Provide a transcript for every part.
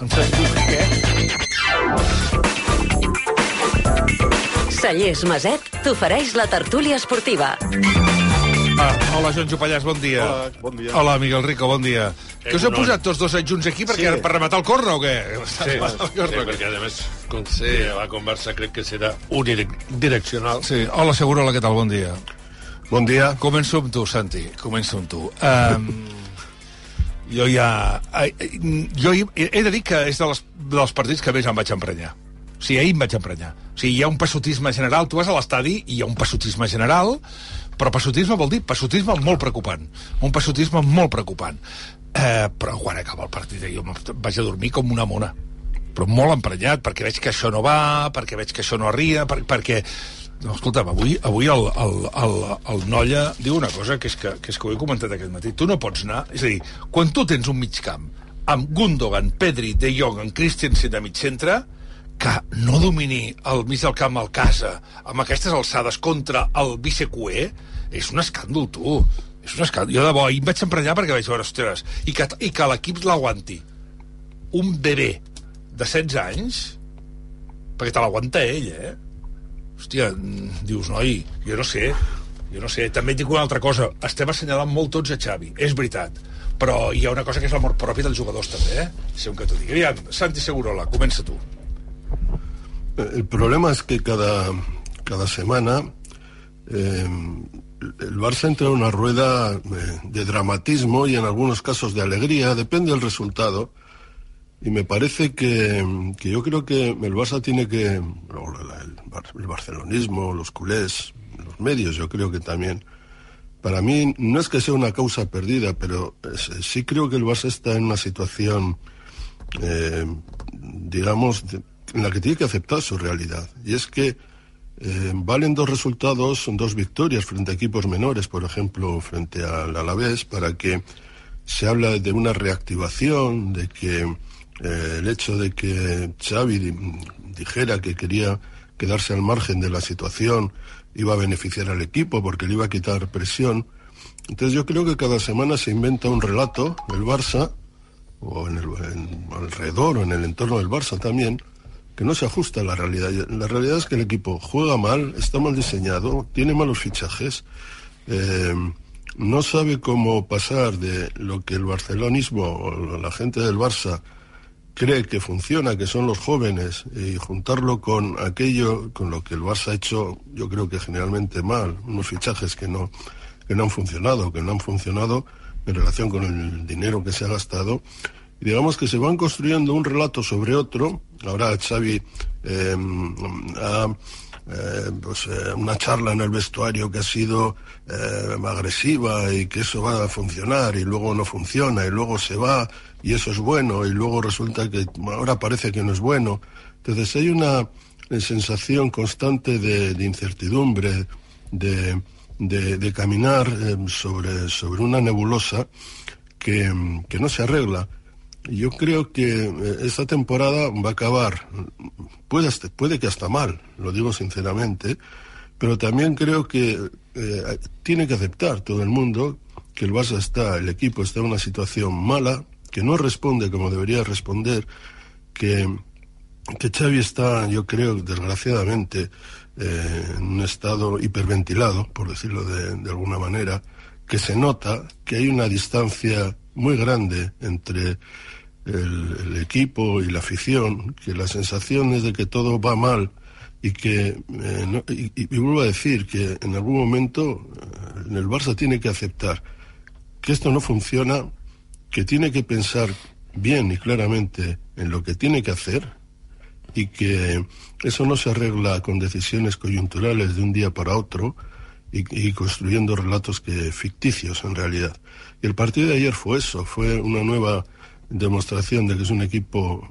Tu què? Cellers Maset t'ofereix la tertúlia esportiva. Ah, hola, Joan Jopallàs, bon dia. Hola, bon dia. Hola, Miguel Rico, bon dia. Que us heu posat tots dos adjunts aquí perquè, Sí. per rematar el corno o què? Sí, sí, perquè a més com sí. la conversa crec que serà unidireccional. Sí, hola, Segurola, què tal? Bon dia. Bon dia. Començo amb tu, Santi, començo amb tu. Um, jo ja... Jo he, he de dir que és de les, dels partits que més em vaig emprenyar. O sigui, ahir em vaig emprenyar. O sigui, hi ha un passotisme general. Tu vas a l'estadi i hi ha un passotisme general, però passotisme vol dir passotisme molt preocupant. Un passotisme molt preocupant. Eh, però quan acaba el partit jo vaig a dormir com una mona però molt emprenyat, perquè veig que això no va, perquè veig que això no arria, per, perquè... No, escolta'm, avui, avui el, el, el, el Nolla diu una cosa que és que, que és que ho he comentat aquest matí. Tu no pots anar... És a dir, quan tu tens un mig camp amb Gundogan, Pedri, De Jong, en Christensen de mig centre, que no domini el mig del camp al casa amb aquestes alçades contra el vicecué, és un escàndol, tu. És un escàndol. Jo de bo, em vaig emprenyar perquè vaig veure, ostres, i que, i que l'equip l'aguanti un bebè de 16 anys, perquè te l'aguanta ell, eh? Hòstia, mm, dius, noi, jo no sé, jo no sé. També et dic una altra cosa, estem assenyalant molt tots a Xavi, és veritat, però hi ha una cosa que és l'amor propi dels jugadors també, eh? Si un que t'ho digui. Aviam, Santi Segurola, comença tu. El problema es que cada, cada semana eh, el Barça entra en una rueda eh, de dramatismo y en algunos casos de alegría, depende del resultado. Y me parece que, que yo creo que el Barça tiene que, el, el barcelonismo, los culés, los medios, yo creo que también, para mí no es que sea una causa perdida, pero es- sí creo que el Barça está en una situación eh, digamos, en la que tiene que aceptar su realidad. Y es que eh, valen dos resultados, dos victorias frente a equipos menores, por ejemplo, frente al Alavés, para que se habla de una reactivación, de que eh, el hecho de que Xavi di- dijera que quería quedarse al margen de la situación iba a beneficiar al equipo porque le iba a quitar presión. Entonces yo creo que cada semana se inventa un relato, el Barça, o en el, en- alrededor o en el entorno del Barça también, que no se ajusta a la realidad. La realidad es que el equipo juega mal, está mal diseñado, tiene malos fichajes, eh, no sabe cómo pasar de lo que el barcelonismo o la gente del Barça cree que funciona, que son los jóvenes, y juntarlo con aquello con lo que el Barça ha hecho, yo creo que generalmente mal, unos fichajes que no, que no han funcionado, que no han funcionado en relación con el dinero que se ha gastado. Y digamos que se van construyendo un relato sobre otro. Ahora Xavi eh, ha eh, pues, eh, una charla en el vestuario que ha sido eh, agresiva y que eso va a funcionar y luego no funciona y luego se va y eso es bueno y luego resulta que ahora parece que no es bueno. Entonces hay una eh, sensación constante de, incertidumbre, de, de- caminar eh, sobre, sobre una nebulosa que, mm, que no se arregla. Yo creo que eh, esta temporada va a acabar, puede, puede que hasta mal, lo digo sinceramente, pero también creo que eh, tiene que aceptar todo el mundo que el Barça está, el equipo está en una situación mala, que no responde como debería responder, que, que Xavi está, yo creo, desgraciadamente, eh, en un estado hiperventilado, por decirlo de, alguna manera, que se nota que hay una distancia muy grande entre el, equipo y la afición, que la sensación es de que todo va mal y que, eh, no- y, y- y vuelvo a decir que en algún momento eh, el Barça tiene que aceptar que esto no funciona, que tiene que pensar bien y claramente en lo que tiene que hacer y que eso no se arregla con decisiones coyunturales de un día para otro y, construyendo relatos que ficticios en realidad. Y el partido de ayer fue eso, fue una nueva demostración de que es un equipo,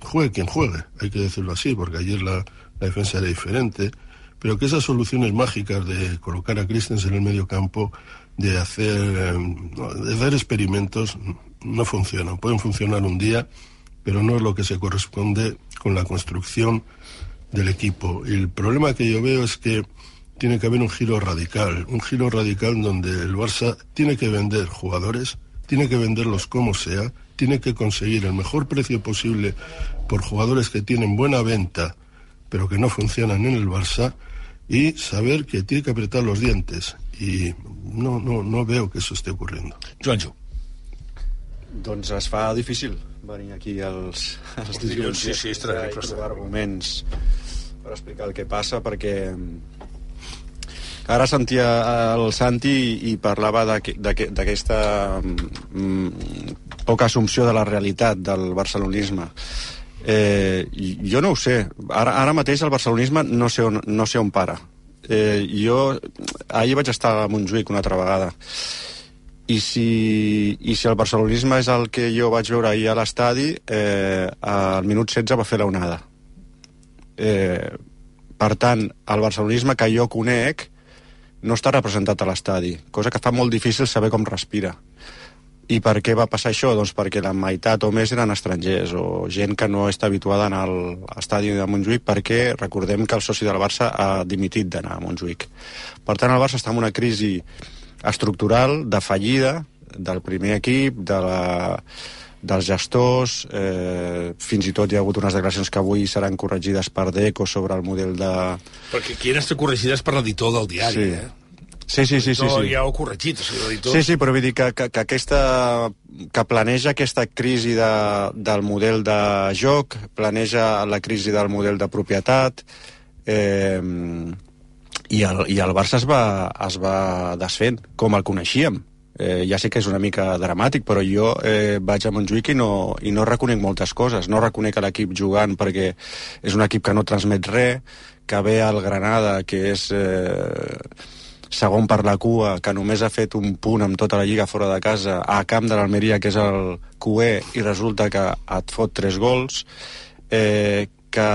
juegue quien juegue, hay que decirlo así, porque ayer la, la defensa era diferente, pero que esas soluciones mágicas de colocar a Christensen en el medio campo, de hacer, de hacer experimentos, no funcionan. Pueden funcionar un día, pero no es lo que se corresponde con la construcción del equipo. Y el problema que yo veo es que tiene que haber un giro radical, un giro radical donde el Barça tiene que vender jugadores, tiene que venderlos como sea, tiene que conseguir el mejor precio posible por jugadores que tienen buena venta, pero que no funcionan en el Barça, y saber que tiene que apretar los dientes. Y no, no, no veo que eso esté ocurriendo. Joanjo. Doncs es fa difícil venir aquí als, als dilluns sí, sí, i trobar arguments per explicar el que passa, perquè ara sentia el Santi i parlava d'aqu- d'aqu- d'aquesta mm, poca assumpció de la realitat del barcelonisme. Eh, jo no ho sé. Ara, ara mateix el barcelonisme no sé on, no sé on para. Eh, jo ahir vaig estar a Montjuïc una altra vegada i si, i si el barcelonisme és el que jo vaig veure ahir a l'estadi, eh, al minut 16 va fer la onada. Eh, per tant, el barcelonisme que jo conec no està representat a l'estadi, cosa que fa molt difícil saber com respira. I per què va passar això? Doncs perquè la meitat o més eren estrangers o gent que no està habituada a anar al estadi de Montjuïc perquè recordem que el soci del Barça ha dimitit d'anar a Montjuïc. Per tant, el Barça està en una crisi estructural de fallida del primer equip, de la, dels gestors, eh, fins i tot hi ha hagut unes declaracions que avui seran corregides per Deco sobre el model de... Perquè aquí han estat corregides per l'editor del diari, Sí. eh? Sí, sí, sí, sí, sí. ja ho corregit, o sigui, l'editor... Sí, sí, però vull dir que, que, que, aquesta, que planeja aquesta crisi de, del model de joc, planeja la crisi del model de propietat, eh, i, el, i el Barça es va, es va desfent, com el coneixíem. Eh, ja sé que és una mica dramàtic, però jo eh, vaig a Montjuïc i no, i no reconec moltes coses. No reconec l'equip jugant perquè és un equip que no transmet res, que ve al Granada, que és... Eh, segon per la cua, que només ha fet un punt amb tota la lliga fora de casa, a camp de l'Almeria, que és el QE, i resulta que et fot tres gols, eh, que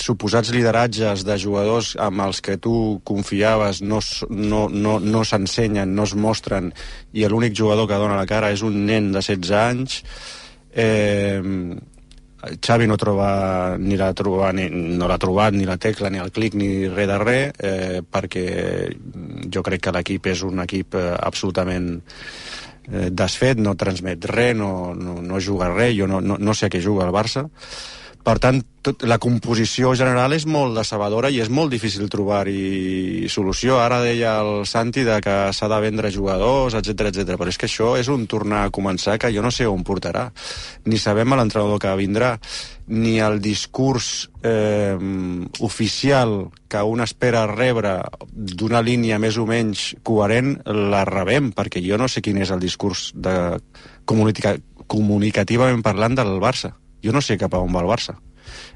suposats lideratges de jugadors amb els que tu confiaves no, no, no, no s'ensenyen, no es mostren, i l'únic jugador que dona la cara és un nen de 16 anys, eh, Xavi no troba ni la troba, ni, no l'ha trobat ni la tecla ni el clic ni res de res eh, perquè jo crec que l'equip és un equip eh, absolutament eh, desfet, no transmet res, no, no, no juga res, jo no, no, no sé a què juga el Barça. Per tant, tot, la composició general és molt decebedora i és molt difícil trobar-hi solució. Ara deia el Santi de que s'ha de vendre jugadors, etc etc. però és que això és un tornar a començar que jo no sé on portarà. Ni sabem l'entrenador que vindrà, ni el discurs eh, oficial que un espera rebre d'una línia més o menys coherent la rebem, perquè jo no sé quin és el discurs de comunica comunicativament parlant del Barça. Jo no sé cap a on va el Barça.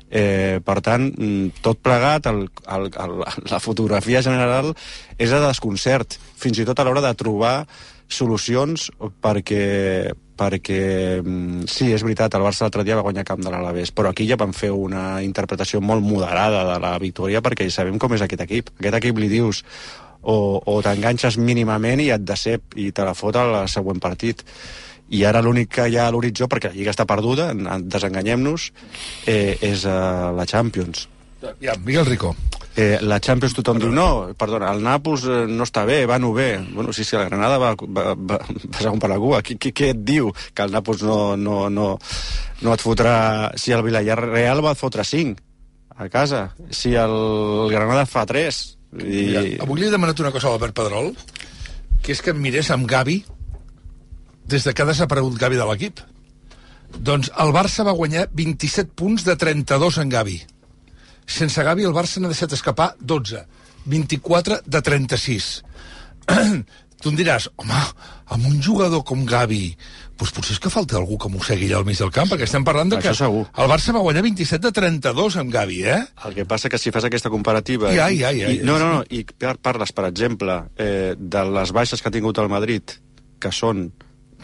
Eh, per tant, mm, tot plegat, el, el, el, la fotografia general és de desconcert, fins i tot a l'hora de trobar solucions perquè, perquè mm, sí, és veritat, el Barça l'altre dia va guanyar camp de l'Alavés, però aquí ja van fer una interpretació molt moderada de la victòria perquè sabem com és aquest equip. Aquest equip li dius o, o t'enganxes mínimament i et decep i te la fot al següent partit i ara l'únic que hi ha a l'horitzó, perquè la Lliga està perduda, en- en- desenganyem-nos, eh, és uh, la Champions. Ja, Miguel Rico. Eh, la Champions tothom diu, no, perdona, el Nàpols eh, no està bé, va no bé. Bueno, sí, sí, la Granada va, va, va, va segon per la cua. Qui, qui, què et diu? Que el Nàpols no, no, no, no et fotrà... Si el Villarreal va et fotre 5 a casa, si el Granada fa 3... I... Mira, avui li he demanat una cosa a l'Albert Pedrol, que és que em mirés amb Gavi des de que ha desaparegut Gavi de l'equip. Doncs el Barça va guanyar 27 punts de 32 en Gavi. Sense Gavi el Barça n'ha deixat escapar 12. 24 de 36. tu em diràs, home, amb un jugador com Gavi, doncs potser és que falta algú que mossegui allà al mig del camp, perquè estem parlant de que Això segur. el Barça va guanyar 27 de 32 amb Gavi, eh? El que passa que si fas aquesta comparativa... Ja, ja, ja, i, no, no, no, i par- parles, per exemple, eh, de les baixes que ha tingut el Madrid, que són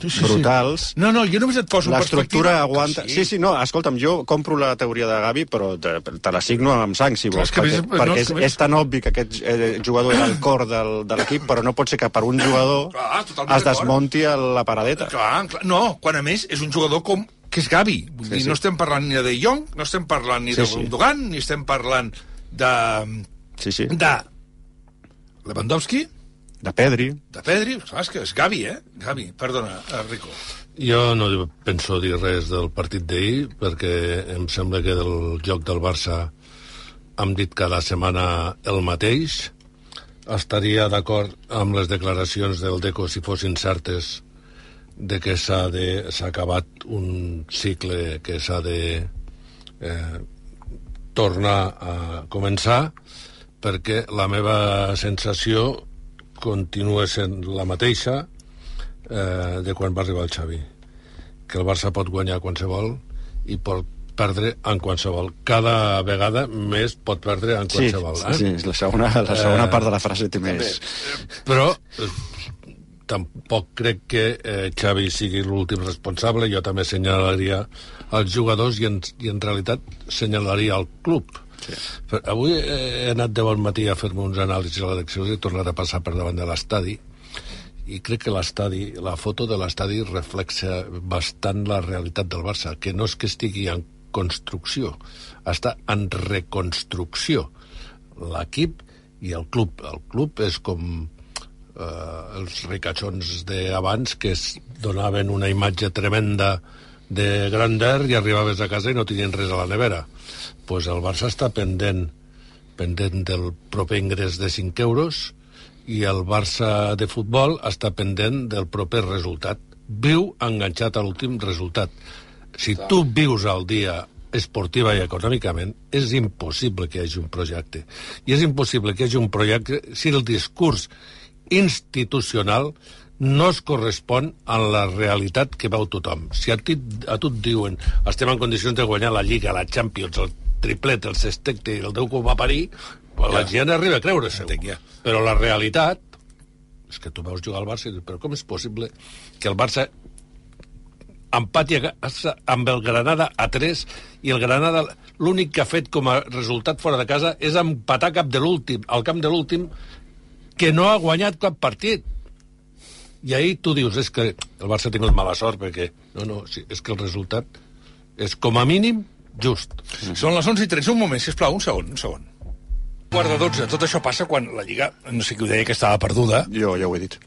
Sí, sí, sí. brutals, No, no, jo només et poso l'estructura perspectiva... aguanta... Que Sí. sí, no, escolta'm, jo compro la teoria de Gavi, però te, te la signo amb sang, si vols, és perquè, no, perquè és és, és tan obvi que aquest eh, jugador era el cor del, de l'equip, però no pot ser que per un jugador Clar, es desmonti a la paradeta. Clar, clar, no, quan a més és un jugador com que és Gavi. Vull Sí, dir, sí. no estem parlant ni de Jong, no estem parlant ni Sí, de sí. Gundogan, ni estem parlant de... Sí, sí. de Lewandowski, de Pedri. De Pedri, clar, és que és Gavi, eh? Gavi, perdona, eh, Rico. Jo no penso dir res del partit d'ahir, perquè em sembla que del joc del Barça hem dit cada setmana el mateix. Estaria d'acord amb les declaracions del Deco, si fossin certes, de que s'ha de s'ha acabat un cicle que s'ha de eh, tornar a començar perquè la meva sensació continua sent la mateixa eh, de quan va arribar el Xavi que el Barça pot guanyar qualsevol i pot perdre en qualsevol. Cada vegada més pot perdre en qualsevol. Sí, eh? sí, la segona, la segona part de la frase té més... Però eh, tampoc crec que eh, Xavi sigui l'últim responsable. Jo també senyalaria els jugadors i en, i en realitat senyalaria el club. Sí. Però avui he anat de bon matí a fer-me uns anàlisis a l'elecció i he tornat a passar per davant de l'estadi i crec que l'estadi, la foto de l'estadi reflexa bastant la realitat del Barça, que no és que estigui en construcció, està en reconstrucció l'equip i el club. El club és com eh, els ricachons d'abans que es donaven una imatge tremenda de grandeur i arribaves a casa i no tenien res a la nevera. pues el Barça està pendent pendent del proper ingrés de 5 euros i el Barça de futbol està pendent del proper resultat. Viu enganxat a l'últim resultat. Si tu vius al dia esportiva i econòmicament, és impossible que hi hagi un projecte. I és impossible que hi hagi un projecte si el discurs institucional no es correspon a la realitat que veu tothom. Si a, ti, a tu et diuen estem en condicions de guanyar la Lliga, la Champions, el triplet, el sextecte i el Déu que ho va parir, ja. la gent arriba a creure-se. ja. Però la realitat és que tu veus jugar al Barça i dius, però com és possible que el Barça empati amb el Granada a 3 i el Granada l'únic que ha fet com a resultat fora de casa és empatar cap de l'últim, al camp de l'últim que no ha guanyat cap partit i ahir tu dius és que el Barça ha tingut mala sort perquè no, no, sí, és que el resultat és com a mínim just Són les 11 i 13. Un moment, sisplau, un segon, un segon. Quart de 12. Tot això passa quan la Lliga, no sé qui ho deia, que estava perduda. Jo ja ho he dit.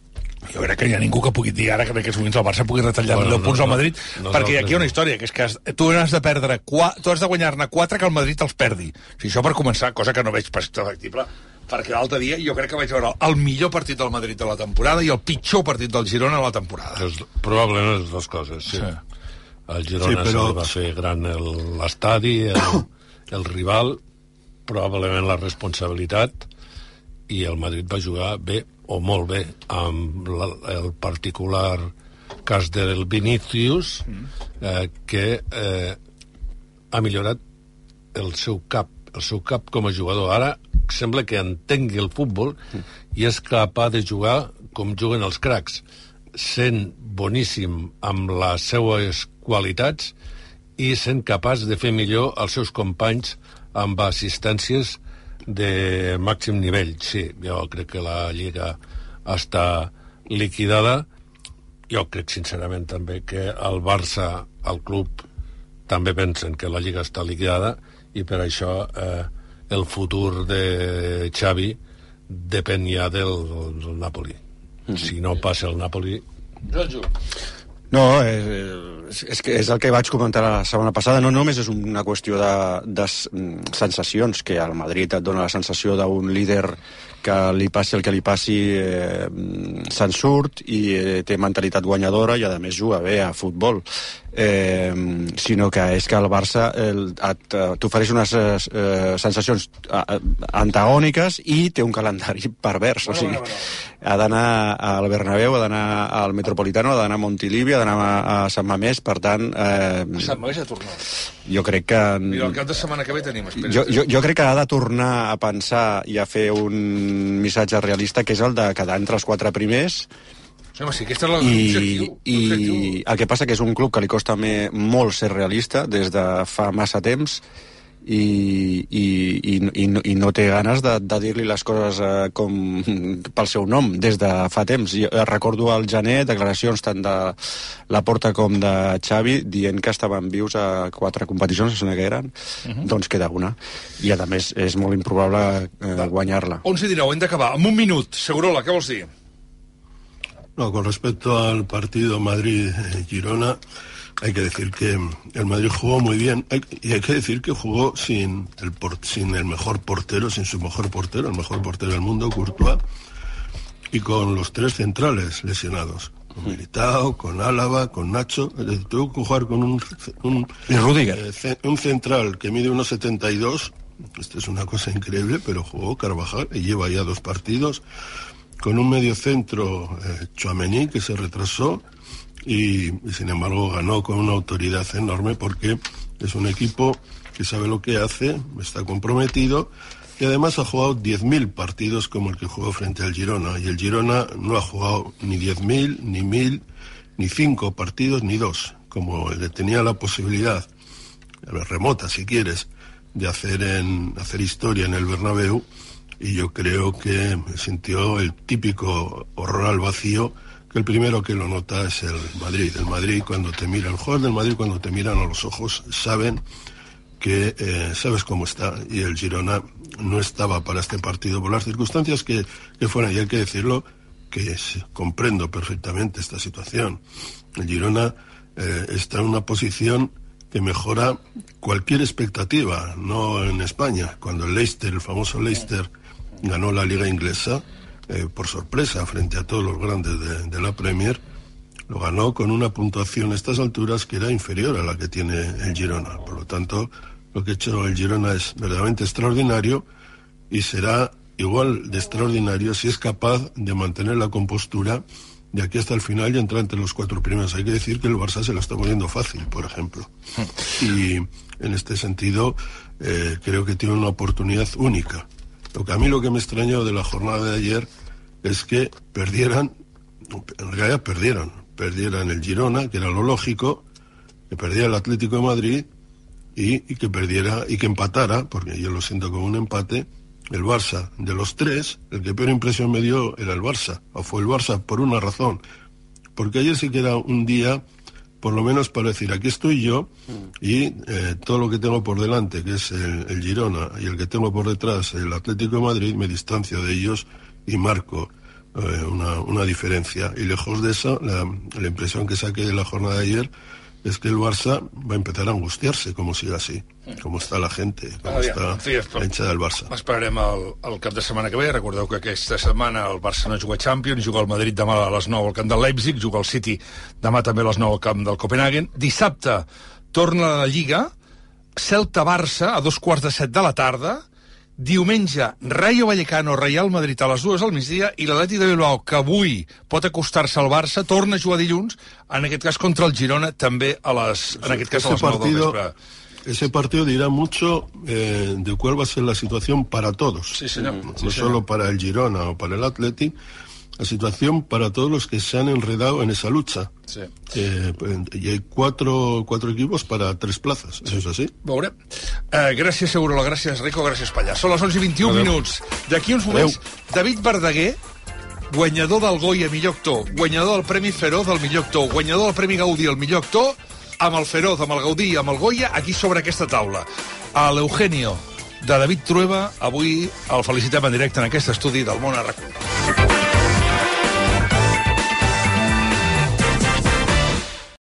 Jo crec que hi ha ningú que pugui dir ara que en aquests moments el Barça pugui retallar Bueno, bueno, 10 no, punts al no, Madrid, no, perquè no, aquí hi ha una no. història, que és que has, tu has de perdre tu has de guanyar-ne 4 que el Madrid els perdi. O sigui, això per començar, cosa que no veig pas factible, perquè l'altre dia jo crec que vaig veure el millor partit del Madrid de la temporada i el pitjor partit del Girona de la temporada. és, probablement les dues coses sí. Sí. el Girona Sí, però- va fer gran el- l'estadi el, el rival probablement la responsabilitat i el Madrid va jugar bé o molt bé amb la, el particular cas del Vinicius eh, que eh, ha millorat el seu cap el seu cap com a jugador ara sembla que entengui el futbol i és capaç de jugar com juguen els cracs sent boníssim amb les seues qualitats i sent capaç de fer millor els seus companys amb assistències de màxim nivell. Sí, jo crec que la Lliga està liquidada. Jo crec sincerament també que el Barça, el club, també pensen que la Lliga està liquidada i per això eh, el futur de Xavi depèn ja del, del Napoli. Si no passa el Napoli... No, eh, és, és, que és el que vaig comentar la setmana passada. No només és una qüestió de, de mm, sensacions, que al Madrid et dona la sensació d'un líder que li passi el que li passi eh, se'n surt i eh, té mentalitat guanyadora i a més juga bé a futbol eh, sinó que és que el Barça eh, t'ofereix unes eh, sensacions eh, antagòniques i té un calendari pervers o sigui, ha d'anar al Bernabéu ha d'anar al Metropolitano ha d'anar a Montilivi, ha d'anar a, a Sant Mamés per tant, eh, Sant Mamés ha tornat. jo crec que Mira, el cap de setmana que ve tenim, espera. jo, jo, jo crec que ha de tornar a pensar i a fer un missatge realista que és el de quedar entre els quatre primers home, sí, aquesta és i, l'objectiu. i l'objectiu. el que passa que és un club que li costa me, molt ser realista des de fa massa temps i, i, i, i, no, i no té ganes de, de dir-li les coses eh, com pel seu nom des de fa temps. Jo eh, recordo al gener declaracions tant de la Porta com de Xavi dient que estaven vius a quatre competicions, em sembla que eren, uh -huh. doncs queda una. I a més és molt improbable eh, guanyar-la. 11 i 19, hem d'acabar. En un minut, Segurola, què vols dir? No, con respecto al partido Madrid-Girona, hay que decir que el Madrid jugó muy bien hay- y hay que decir que jugó sin el, por- sin el mejor portero, sin su mejor portero, el mejor portero del mundo, Courtois, y con los tres centrales lesionados. Con Militao, con Álava, con Nacho. Tuvo que jugar con un, un, eh, ce- un central que mide unos 72. Esto es una cosa increíble, pero jugó Carvajal y lleva ya dos partidos. Con un medio centro, eh, Chouameni, que se retrasó y, sin embargo ganó con una autoridad enorme porque es un equipo que sabe lo que hace, está comprometido y además ha jugado 10.000 partidos como el que jugó frente al Girona. Y el Girona no ha jugado ni 10.000, ni 1.000, ni 5 partidos, ni 2, como que tenía la posibilidad, remota si quieres, de hacer, en, hacer historia en el Bernabéu. Y yo creo que sintió el típico horror al vacío el primero que lo nota es el Madrid. El Madrid cuando te mira, el jugador del Madrid cuando te miran a los ojos saben que eh, sabes cómo está y el Girona no estaba para este partido por las circunstancias que, que fueran y hay que decirlo que comprendo perfectamente esta situación. El Girona eh, está en una posición que mejora cualquier expectativa, no en España. Cuando el Leicester, el famoso Leicester, ganó la liga inglesa, eh, por sorpresa, frente a todos los grandes de, de la Premier, lo ganó con una puntuación a estas alturas que era inferior a la que tiene el Girona. Por lo tanto, lo que ha hecho el Girona es verdaderamente extraordinario y será igual de extraordinario si es capaz de mantener la compostura de aquí hasta el final y entrar entre los cuatro primeros. Hay que decir que el Barça se la está poniendo fácil, por ejemplo. Y en este sentido, eh, creo que tiene una oportunidad única. Lo que a mí lo que me extrañó de la jornada de ayer es que perdieran, en realidad perdieron, perdieran el Girona, que era lo lógico, que perdiera el Atlético de Madrid y, y que perdiera y que empatara, porque yo lo siento como un empate, el Barça. De los tres, el que peor impresión me dio era el Barça, o fue el Barça por una razón, porque ayer sí que era un día, por lo menos para decir, aquí estoy yo y eh, todo lo que tengo por delante, que es el, Girona, y el que tengo por detrás, el Atlético de Madrid, me distancio de ellos y marco eh, una, una diferencia. Y lejos de eso, la, la impresión que saqué de la jornada de ayer es que el Barça va a empezar a angustiarse, como siga así, como està la gente, com Aviam, està en fi, esto- la hinchada del Barça. Esperarem el, el cap de setmana que ve. Recordeu que aquesta setmana el Barça no juga Champions, juga el Madrid demà a les 9 al camp del Leipzig, juga el City demà també a les 9 al camp del Copenhagen. Dissabte torna a la Lliga, Celta-Barça a dos quarts de set de la tarda, diumenge Rayo Vallecano, Real Madrid a les dues al migdia i l'Atlètic de Bilbao, que avui pot acostar-se al Barça, torna a jugar dilluns, en aquest cas contra el Girona, també a les, en aquest cas a les 9 del vespre. ese partido dirá mucho eh, de cuál va a ser la situación para todos. Sí, señor. No, Sí, no señor. solo para el Girona o para el Athletic, la situación para todos los que se han enredado en esa lucha. Sí. Eh, y hay cuatro, cuatro equipos para tres plazas, eso es así. Veurem. Uh, gràcies, Segurola, gràcies, Rico, gràcies, Pallà. Són les 11 i 21 Adéu. minuts. D'aquí uns moments, David Verdaguer, guanyador del Goya millor actor, guanyador del Premi Feroz del millor actor, guanyador del Premi Gaudí el millor actor, amb el Feroz, amb el Gaudí, amb el Goya, aquí sobre aquesta taula. A l'Eugenio de David Trueba, avui el felicitem en directe en aquest estudi del món a RAC1.